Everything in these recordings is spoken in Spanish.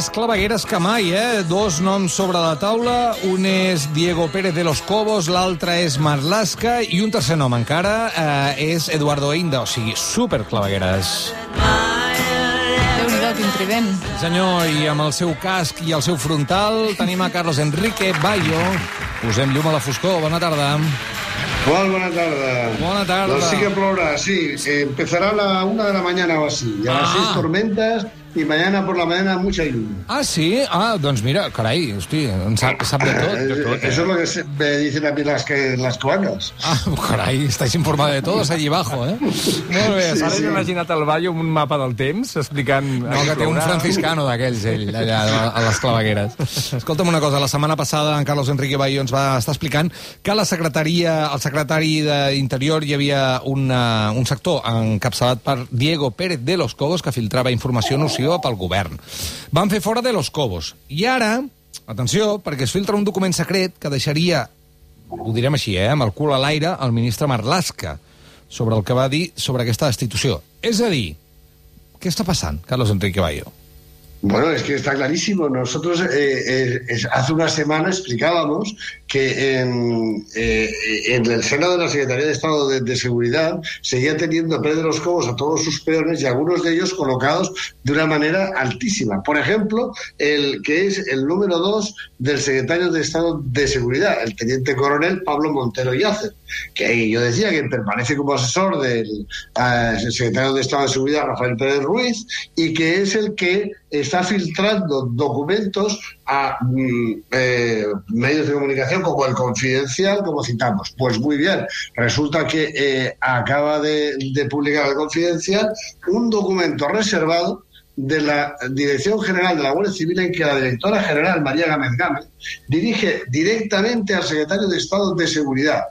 més clavegueres que mai, eh? Dos noms sobre la taula, un és Diego Pérez de los Cobos, l'altre és Marlaska, i un tercer nom encara eh, és Eduardo Einda, o sigui, super clavegueres. Déu-n'hi-do, quin trident. Senyor, i amb el seu casc i el seu frontal tenim a Carlos Enrique Bayo. Posem llum a la foscor. Bona tarda. Molt bona tarda. Bona tarda. Doncs sí que plourà, sí. Eh, empezará a la una de la mañana o así. Y a las Ah. seis tormentas y mañana por la mañana mucha lluvia. Ah, sí? Ah, doncs mira, carai, hosti, en sap, sap de tot. De tot Eh, Eso es lo que se- me dicen a mí las, que, las coanas. Ah, carai, estáis informados de todos allí abajo, eh? Molt bé, Sí, Ara sí. imaginat el Bayo amb un mapa del temps explicant... No, que té un franciscano d'aquells, ell, allà a les clavegueres. Escolta'm una cosa, la setmana passada en Carlos Enrique Bayo ens va estar explicant que la secretaria, el secretari d'Interior hi havia una, un sector encapçalat per Diego Pérez de los Cobos que filtrava informació nociva pel govern. Van fer fora de los Cobos. I ara, atenció, perquè es filtra un document secret que deixaria, ho direm així, eh, amb el cul a l'aire, el ministre Marlaska sobre el que va dir sobre aquesta destitució. És a dir, què està passant, Carlos Enrique Bayo? Bueno, es que está clarísimo. Nosotros eh, eh, hace una semana explicábamos que en, eh, en el seno de la Secretaría de Estado de, de Seguridad seguía teniendo Pedro los Cobos a todos sus peones y algunos de ellos colocados de una manera altísima. Por ejemplo, el que es el número dos del secretario de Estado de Seguridad, el teniente coronel Pablo Montero Yacer, que yo decía que permanece como asesor del eh, secretario de Estado de Seguridad, Rafael Pérez Ruiz, y que es el que está filtrando documentos a mm, eh, medios de comunicación como el Confidencial, como citamos. Pues muy bien, resulta que eh, acaba de, publicar el Confidencial un documento reservado de la Dirección General de la Guardia Civil en que la directora general, María Gámez Gámez, dirige directamente al secretario de Estado de Seguridad.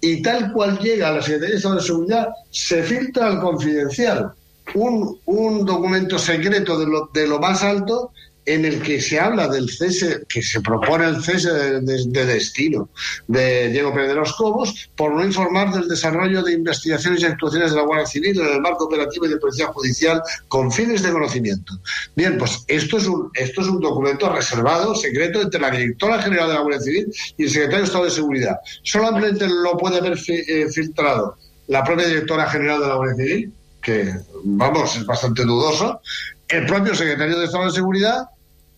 Y tal cual llega a la Secretaría de Estado de Seguridad, se filtra al confidencial un, un documento secreto de lo, de lo más alto en el que se habla del cese, que se propone el cese de, de- de destino de Diego Pérez de los Cobos por no informar del desarrollo de investigaciones y actuaciones de la Guardia Civil en el marco operativo y de policía judicial con fines de conocimiento. Bien, pues esto es un, esto es un documento reservado, secreto, entre la directora general de la Guardia Civil y el secretario de Estado de Seguridad. Solamente lo puede haber eh, filtrado la propia directora general de la Guardia Civil, que, vamos, es bastante dudoso, el propio secretario de Estado de Seguridad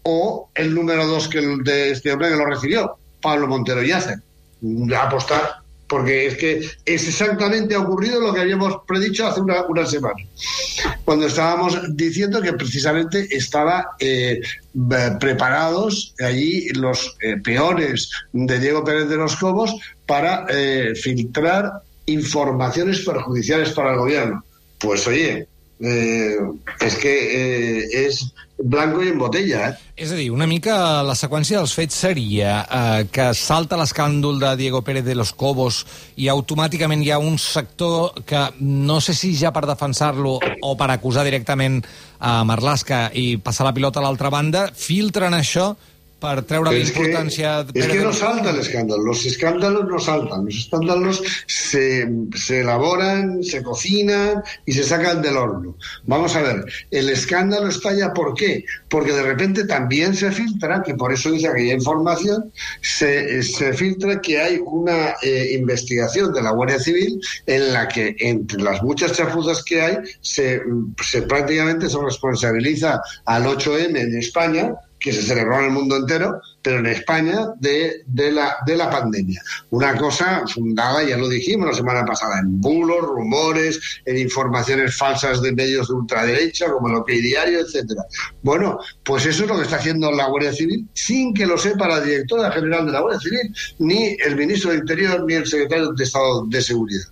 o el número dos que el de este hombre que lo recibió, Pablo Montero Yacer. Apostar, porque es que es exactamente ocurrido lo que habíamos predicho hace una, una semana, cuando estábamos diciendo que precisamente estaba eh, eh, preparados allí los eh, peones de Diego Pérez de los Cobos para eh, filtrar informaciones perjudiciales para el gobierno. Pues oye, eh, és que eh, és blanco i en botella, eh? És a dir, una mica la seqüència dels fets seria eh, que salta l'escàndol de Diego Pérez de los Cobos i automàticament hi ha un sector que no sé si ja per defensar-lo o per acusar directament a Marlaska i passar la pilota a l'altra banda, filtren això per treure la que, que no salta el escándalo, los escándalos no saltan, los escándalos se, se elaboran, se cocinan y se sacan del horno. Vamos a ver, el escándalo estalla ¿por qué? Porque de repente también se filtra, que por eso dice aquella información, se, se filtra que hay una eh, investigación de la Guardia Civil en la que entre las muchas chafuzas que hay se, se prácticamente se responsabiliza al 8M en España que se celebró en el mundo entero, pero en España de, de, la, de la pandemia. Una cosa fundada, ya lo dijimos la semana pasada, en bulos, rumores, en informaciones falsas de medios de ultraderecha, como el OK Diario, etcétera. Bueno, pues eso es lo que está haciendo la Guardia Civil, sin que lo sepa la directora general de la Guardia Civil, ni el ministro de Interior, ni el secretario de Estado de Seguridad.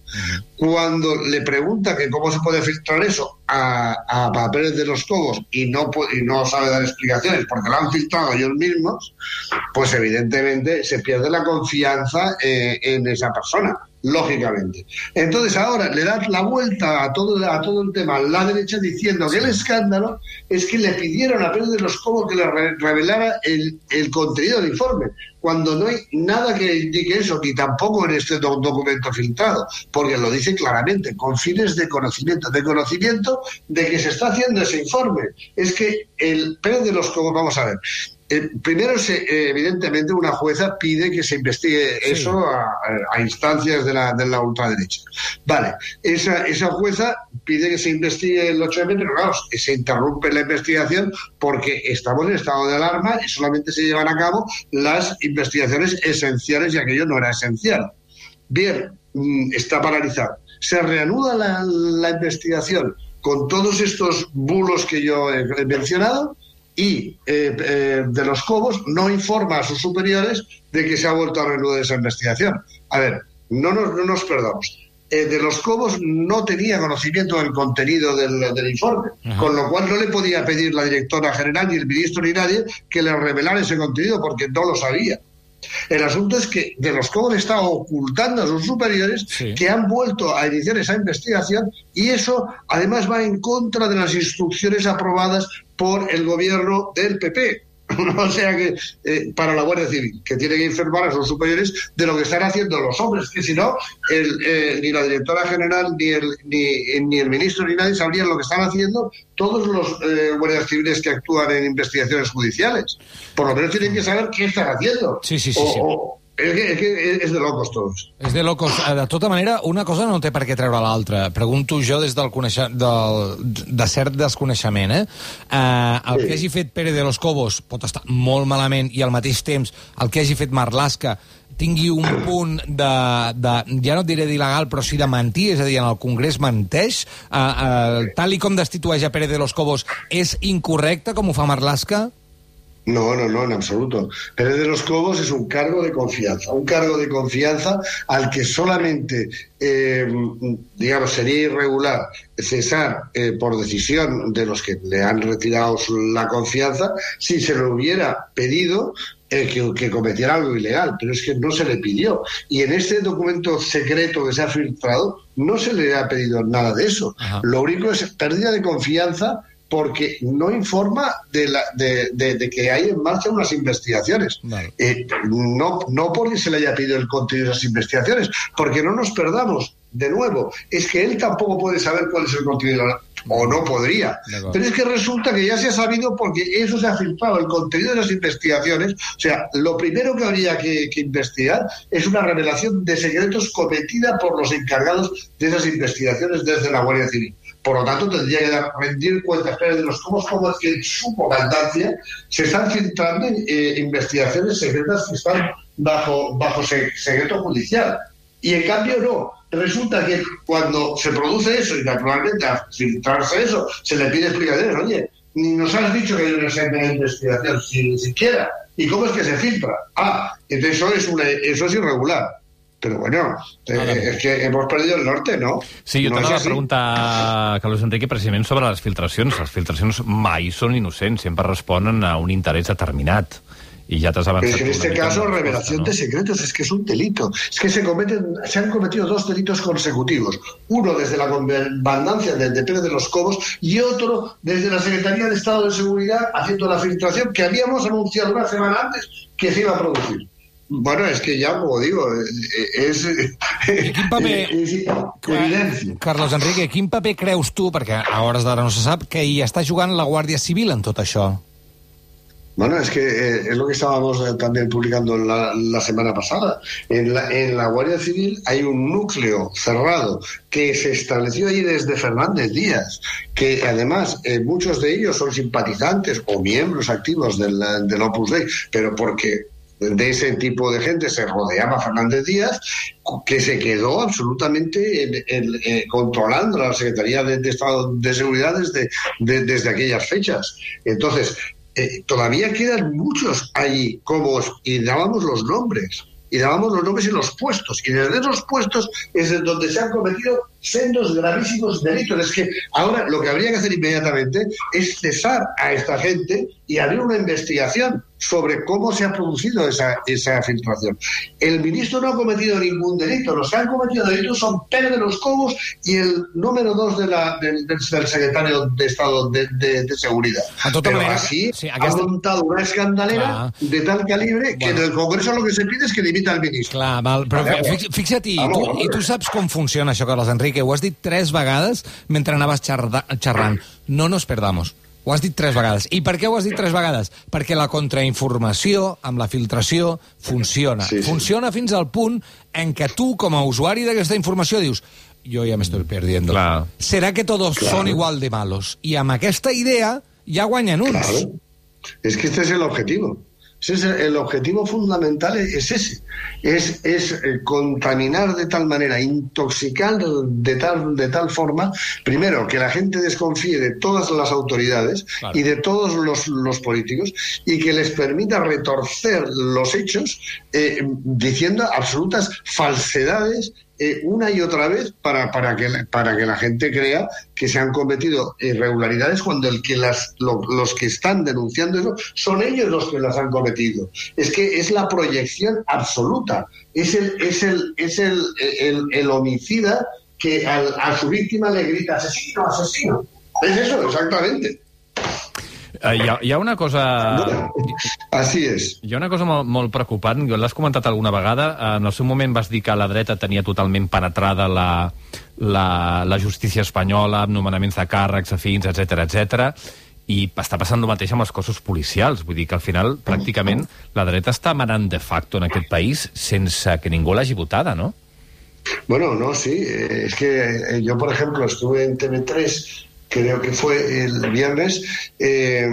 Cuando le pregunta que cómo se puede filtrar eso a, a Pérez de los Cobos y no, y no sabe dar explicaciones porque lo han filtrado ellos mismos, pues evidentemente se pierde la confianza eh, en esa persona lógicamente. Entonces ahora le das la vuelta a todo, a todo el tema, la derecha diciendo que el escándalo es que le pidieron a Pedro de los Cobos que le revelara el, el, contenido del informe, cuando no hay nada que indique eso, ni tampoco en este documento filtrado, porque lo dice claramente, con fines de conocimiento, de conocimiento de que se está haciendo ese informe. Es que el Pérez de los Cobos, vamos a ver, eh, primero, se, eh, evidentemente, una jueza pide que se investigue eso a, instancias de la, de la, ultraderecha. Vale, esa, esa jueza pide que se investigue el 8M, pero claro, se interrumpe la investigación porque estamos en estado de alarma y solamente se llevan a cabo las investigaciones esenciales y aquello no era esencial. Bien, mm, está paralizado. Se reanuda la, la investigación con todos estos bulos que yo he mencionado y eh, eh, de los Cobos no informa a sus superiores de que se ha vuelto a reanudar esa investigación. A ver, no nos, no nos perdamos. Eh, de los Cobos no tenía conocimiento del contenido del, informe, con lo cual no le podía pedir la directora general, ni el ministro, ni nadie que le revelara ese contenido porque no lo sabía. El asunto es que de los Cobos está ocultando a sus superiores que han vuelto a iniciar esa investigación y eso además va en contra de las instrucciones aprobadas por el gobierno del PP. o sea que eh, para la Guardia Civil, que tiene que informar a sus superiores de lo que están haciendo los hombres, que si no, eh, ni la directora general, ni el, ni, ni, el ministro, ni nadie sabrían lo que están haciendo todos los eh, guardias civiles que actúan en investigaciones judiciales. Por lo menos tienen que saber qué están haciendo. Sí, sí, sí. sí. És que, és que és de locos tots. És de locos. Eh, de tota manera, una cosa no té per què treure l'altra. Pregunto jo des del, del... de cert desconeixement. Eh? Uh, el sí. que hagi fet Pere de los Cobos pot estar molt malament i al mateix temps el que hagi fet Marlaska tingui un punt de, de ja no et diré d'il·legal, però sí de mentir, és a dir, en el Congrés menteix, uh, uh, tal i com destitueix a Pere de los Cobos, és incorrecte com ho fa Marlaska? No, no, no, en absoluto. Pérez de los Cobos es un cargo de confianza, un cargo de confianza al que solamente, eh, digamos, sería irregular cesar eh, por decisión de los que le han retirado la confianza si se le hubiera pedido eh, que, que, cometiera algo ilegal, pero es que no se le pidió. Y en este documento secreto que se ha filtrado no se le ha pedido nada de eso. Ajá. Lo único es pérdida de confianza porque no informa de, la, de, de, de, que hay en marcha unas investigaciones. Vale. Eh, no, no porque se le haya pedido el contenido de esas investigaciones, porque no nos perdamos. De nuevo, es que él tampoco puede saber cuál es el contenido, o no podría. Pero es que resulta que ya se ha sabido porque eso se ha filtrado, el contenido de las investigaciones. O sea, lo primero que habría que, que investigar es una revelación de secretos cometida por los encargados de esas investigaciones desde la Guardia Civil. Por lo tanto, tendría que dar, rendir cuentas de los cómo, como que en su comandancia se están filtrando eh, investigaciones secretas que están bajo, bajo secreto judicial. Y en cambio no. Resulta que cuando se produce eso, y naturalmente a filtrarse eso, se le pide explicaciones, oye, ni nos has dicho que hay una investigación, ni siquiera. ¿Y cómo es que se filtra? Ah, entonces eso es, una, eso es irregular. Però bueno, eh, és que hemos perdido el norte, no? Sí, jo no t'anava a preguntar, Carlos Enrique, precisament sobre les filtracions. Les filtracions mai són innocents, sempre responen a un interès determinat. Y ya te has avanzado. Pero en este caso, revelación ¿no? de secretos es que es un delito. Es que se cometen, se han cometido dos delitos consecutivos. Uno desde la comandancia del de Pérez de los Cobos y otro desde la Secretaría de Estado de Seguridad haciendo la filtración que habíamos anunciado una semana antes que se iba a producir. Bueno, es que ya, como digo, és... Quin paper... És, evidència. Carlos Enrique, quin paper creus tu, perquè a hores d'ara no se sap, que hi està jugant la Guàrdia Civil en tot això? Bueno, es que eh, es lo que estábamos eh, también publicando la, la semana pasada. En la, en la, Guardia Civil hay un núcleo cerrado que se estableció ahí desde Fernández Díaz, que además eh, muchos de ellos son simpatizantes o miembros activos del, del Opus Dei, pero porque de ese tipo de gente se rodeaba Fernández Díaz, que se quedó absolutamente en, en, eh, controlando la Secretaría de, de, Estado de Seguridad desde, de, desde aquellas fechas. Entonces, eh, todavía quedan muchos allí, como y dábamos los nombres, y dábamos los nombres y los puestos, y desde esos puestos es en donde se han cometido sendos gravísimos delitos. Es que ahora lo que habría que hacer inmediatamente es cesar a esta gente y abrir una investigación sobre cómo se ha producido esa, esa filtración. El ministro no ha cometido ningún delito, los que han cometido delitos son Pérez de los Cobos y el número dos de la, del, del, secretario de Estado de, de, de Seguridad. Manera, així sí, ha muntat una escandalera Clar. de tal calibre que Bueno. en el Congreso lo que se pide es que dimita al ministro. Clar, val, però fix, fixa't, i tu, i tu saps com funciona això, Carles Enrique. Ho has dit tres vegades mentre anaves xerda, xerrant. No nos perdamos. Ho has dit tres vegades. I per què ho has dit tres vegades? Perquè la contrainformació, amb la filtració, funciona. Sí, sí. Funciona fins al punt en què tu, com a usuari d'aquesta informació, dius jo ja m'estoy perdiendo. Clar. Será que todos Claro. son igual de malos? I amb aquesta idea ja guanyen uns. Claro. Es que este es el objetivo. Ese es el, objetivo fundamental es ese. Es, es eh, contaminar de tal manera, intoxicar de tal, de tal forma, primero, que la gente desconfíe de todas las autoridades Claro. y de todos los, los políticos y que les permita retorcer los hechos eh, diciendo absolutas falsedades eh, una y otra vez para, para, que, para que la gente crea que se han cometido irregularidades cuando el que las, lo- los que están denunciando eso son ellos los que las han cometido. Es que es la proyección absoluta. Es el, es el, es el, el, el homicida que al- a su víctima le grita asesino, asesino. Es eso, exactamente. Eh, hi, ha, hi ha una cosa... Así es. Hi ha una cosa molt, molt preocupant, jo l'has comentat alguna vegada, eh, en el seu moment vas dir que la dreta tenia totalment penetrada la, la, la justícia espanyola, amb nomenaments de càrrecs, afins, etc etc. i està passant el mateix amb els cossos policials. Vull dir que al final, pràcticament, la dreta està manant de facto en aquest país sense que ningú l'hagi votada, no? Bueno, no, sí. eh, Es que yo, por ejemplo, estuve en TV3, creo que fue el viernes. eh,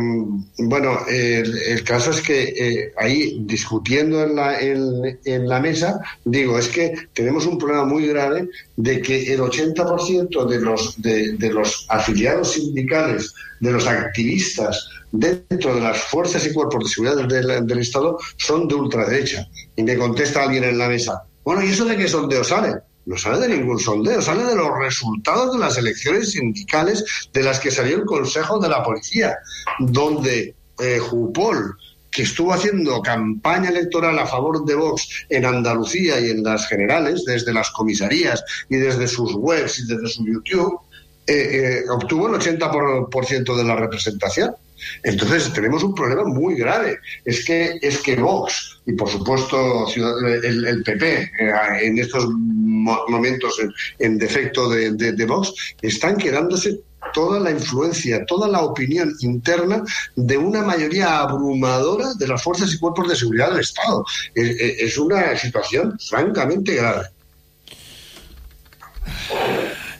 bueno, el, el caso es que eh, ahí discutiendo en la, en, la mesa, digo, es que tenemos un problema muy grave de que el 80% de los, de, de los afiliados sindicales, de los activistas dentro de las fuerzas y cuerpos de seguridad del, del Estado son de ultraderecha. Y me contesta alguien en la mesa, bueno, ¿y eso de qué sondeo sale? No sale de ningún sondeo, sale de los resultados de las elecciones sindicales de las que salió el Consejo de la Policía, donde eh, Jupol, que estuvo haciendo campaña electoral a favor de Vox en Andalucía y en las generales, desde las comisarías y desde sus webs y desde su YouTube, eh, eh, obtuvo el 80% por ciento de la representación. Entonces tenemos un problema muy grave. Es que, es que Vox y por supuesto el, el PP eh, en estos mo- momentos en, defecto de, Vox están quedándose toda la influencia, toda la opinión interna de una mayoría abrumadora de las fuerzas y cuerpos de seguridad del Estado. Es, es- es una situación francamente grave.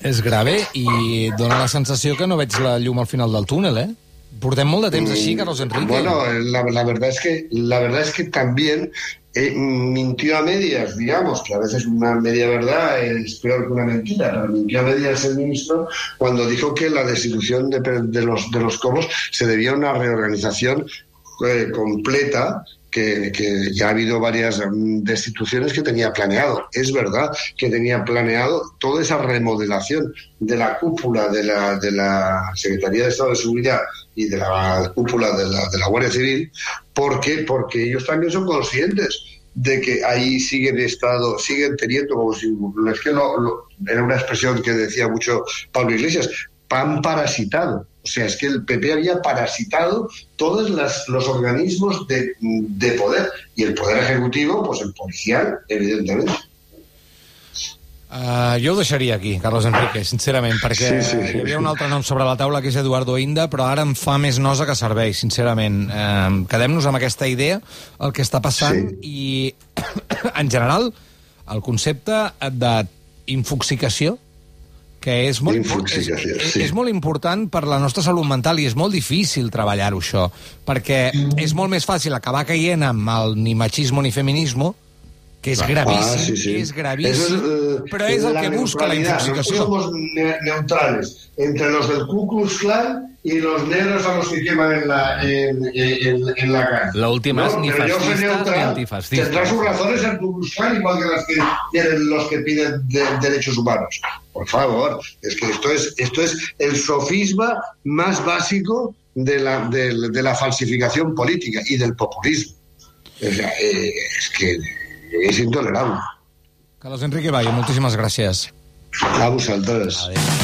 És grave i dona la sensació que no veig la llum al final del túnel, eh? Portem molt de temps així, Carlos Enrique. Bueno, la, la verdad es que la verdad es que también eh, mintió a medias, digamos, que a veces una media verdad es peor que una mentira, pero mintió a medias el ministro cuando dijo que la destitución de, de los de los cobos se debía a una reorganización eh, completa que, que ya ha habido varias mm, destituciones que tenía planeado. Es verdad que tenía planeado toda esa remodelación de la cúpula de la, de la Secretaría de Estado de Seguridad y de la cúpula de la, de la Guardia Civil, porque, porque ellos también son conscientes de que ahí siguen estado, siguen teniendo como si es que lo- lo- era una expresión que decía mucho Pablo Iglesias, pan parasitado. O sea, es que el PP había parasitado todos las- los organismos de, de poder. Y el poder ejecutivo, pues el policial, evidentemente. Uh, jo ho deixaria aquí, Carlos Enrique, sincerament, perquè Sí, sí, sí, hi havia sí. un altre nom sobre la taula que és Eduardo Inda, però ara em fa més nosa que servei, sincerament. Uh, Quedem-nos amb aquesta idea, el que està passant, i en general, el concepte d'infoxicació, que és molt, és, és, sí. és molt important per la nostra salut mental i és molt difícil treballar-ho, això, perquè és molt més fàcil acabar caient amb el ni machismo ni feminismo, que gravíssim, Ah, sí, sí. és gravíssim, Eso es, eh, però és el la que busca la infoxicació. Nosotros somos ne- neutrales entre los del Ku Klux Klan y los negros a los que queman en la, en, en, en la calle. La última es ni pero yo soy fascista neutral, ni antifascista. Tendrá sus razones el Ku Klux Klan, igual que las que tienen los que piden de- derechos humanos. Por favor, es que esto es, esto es el sofisma más básico de la, de, de la falsificación política y del populismo. O sea, eh, es que és intolerable. Carlos Enrique Bayo, moltíssimes gràcies. A vosaltres. Adéu.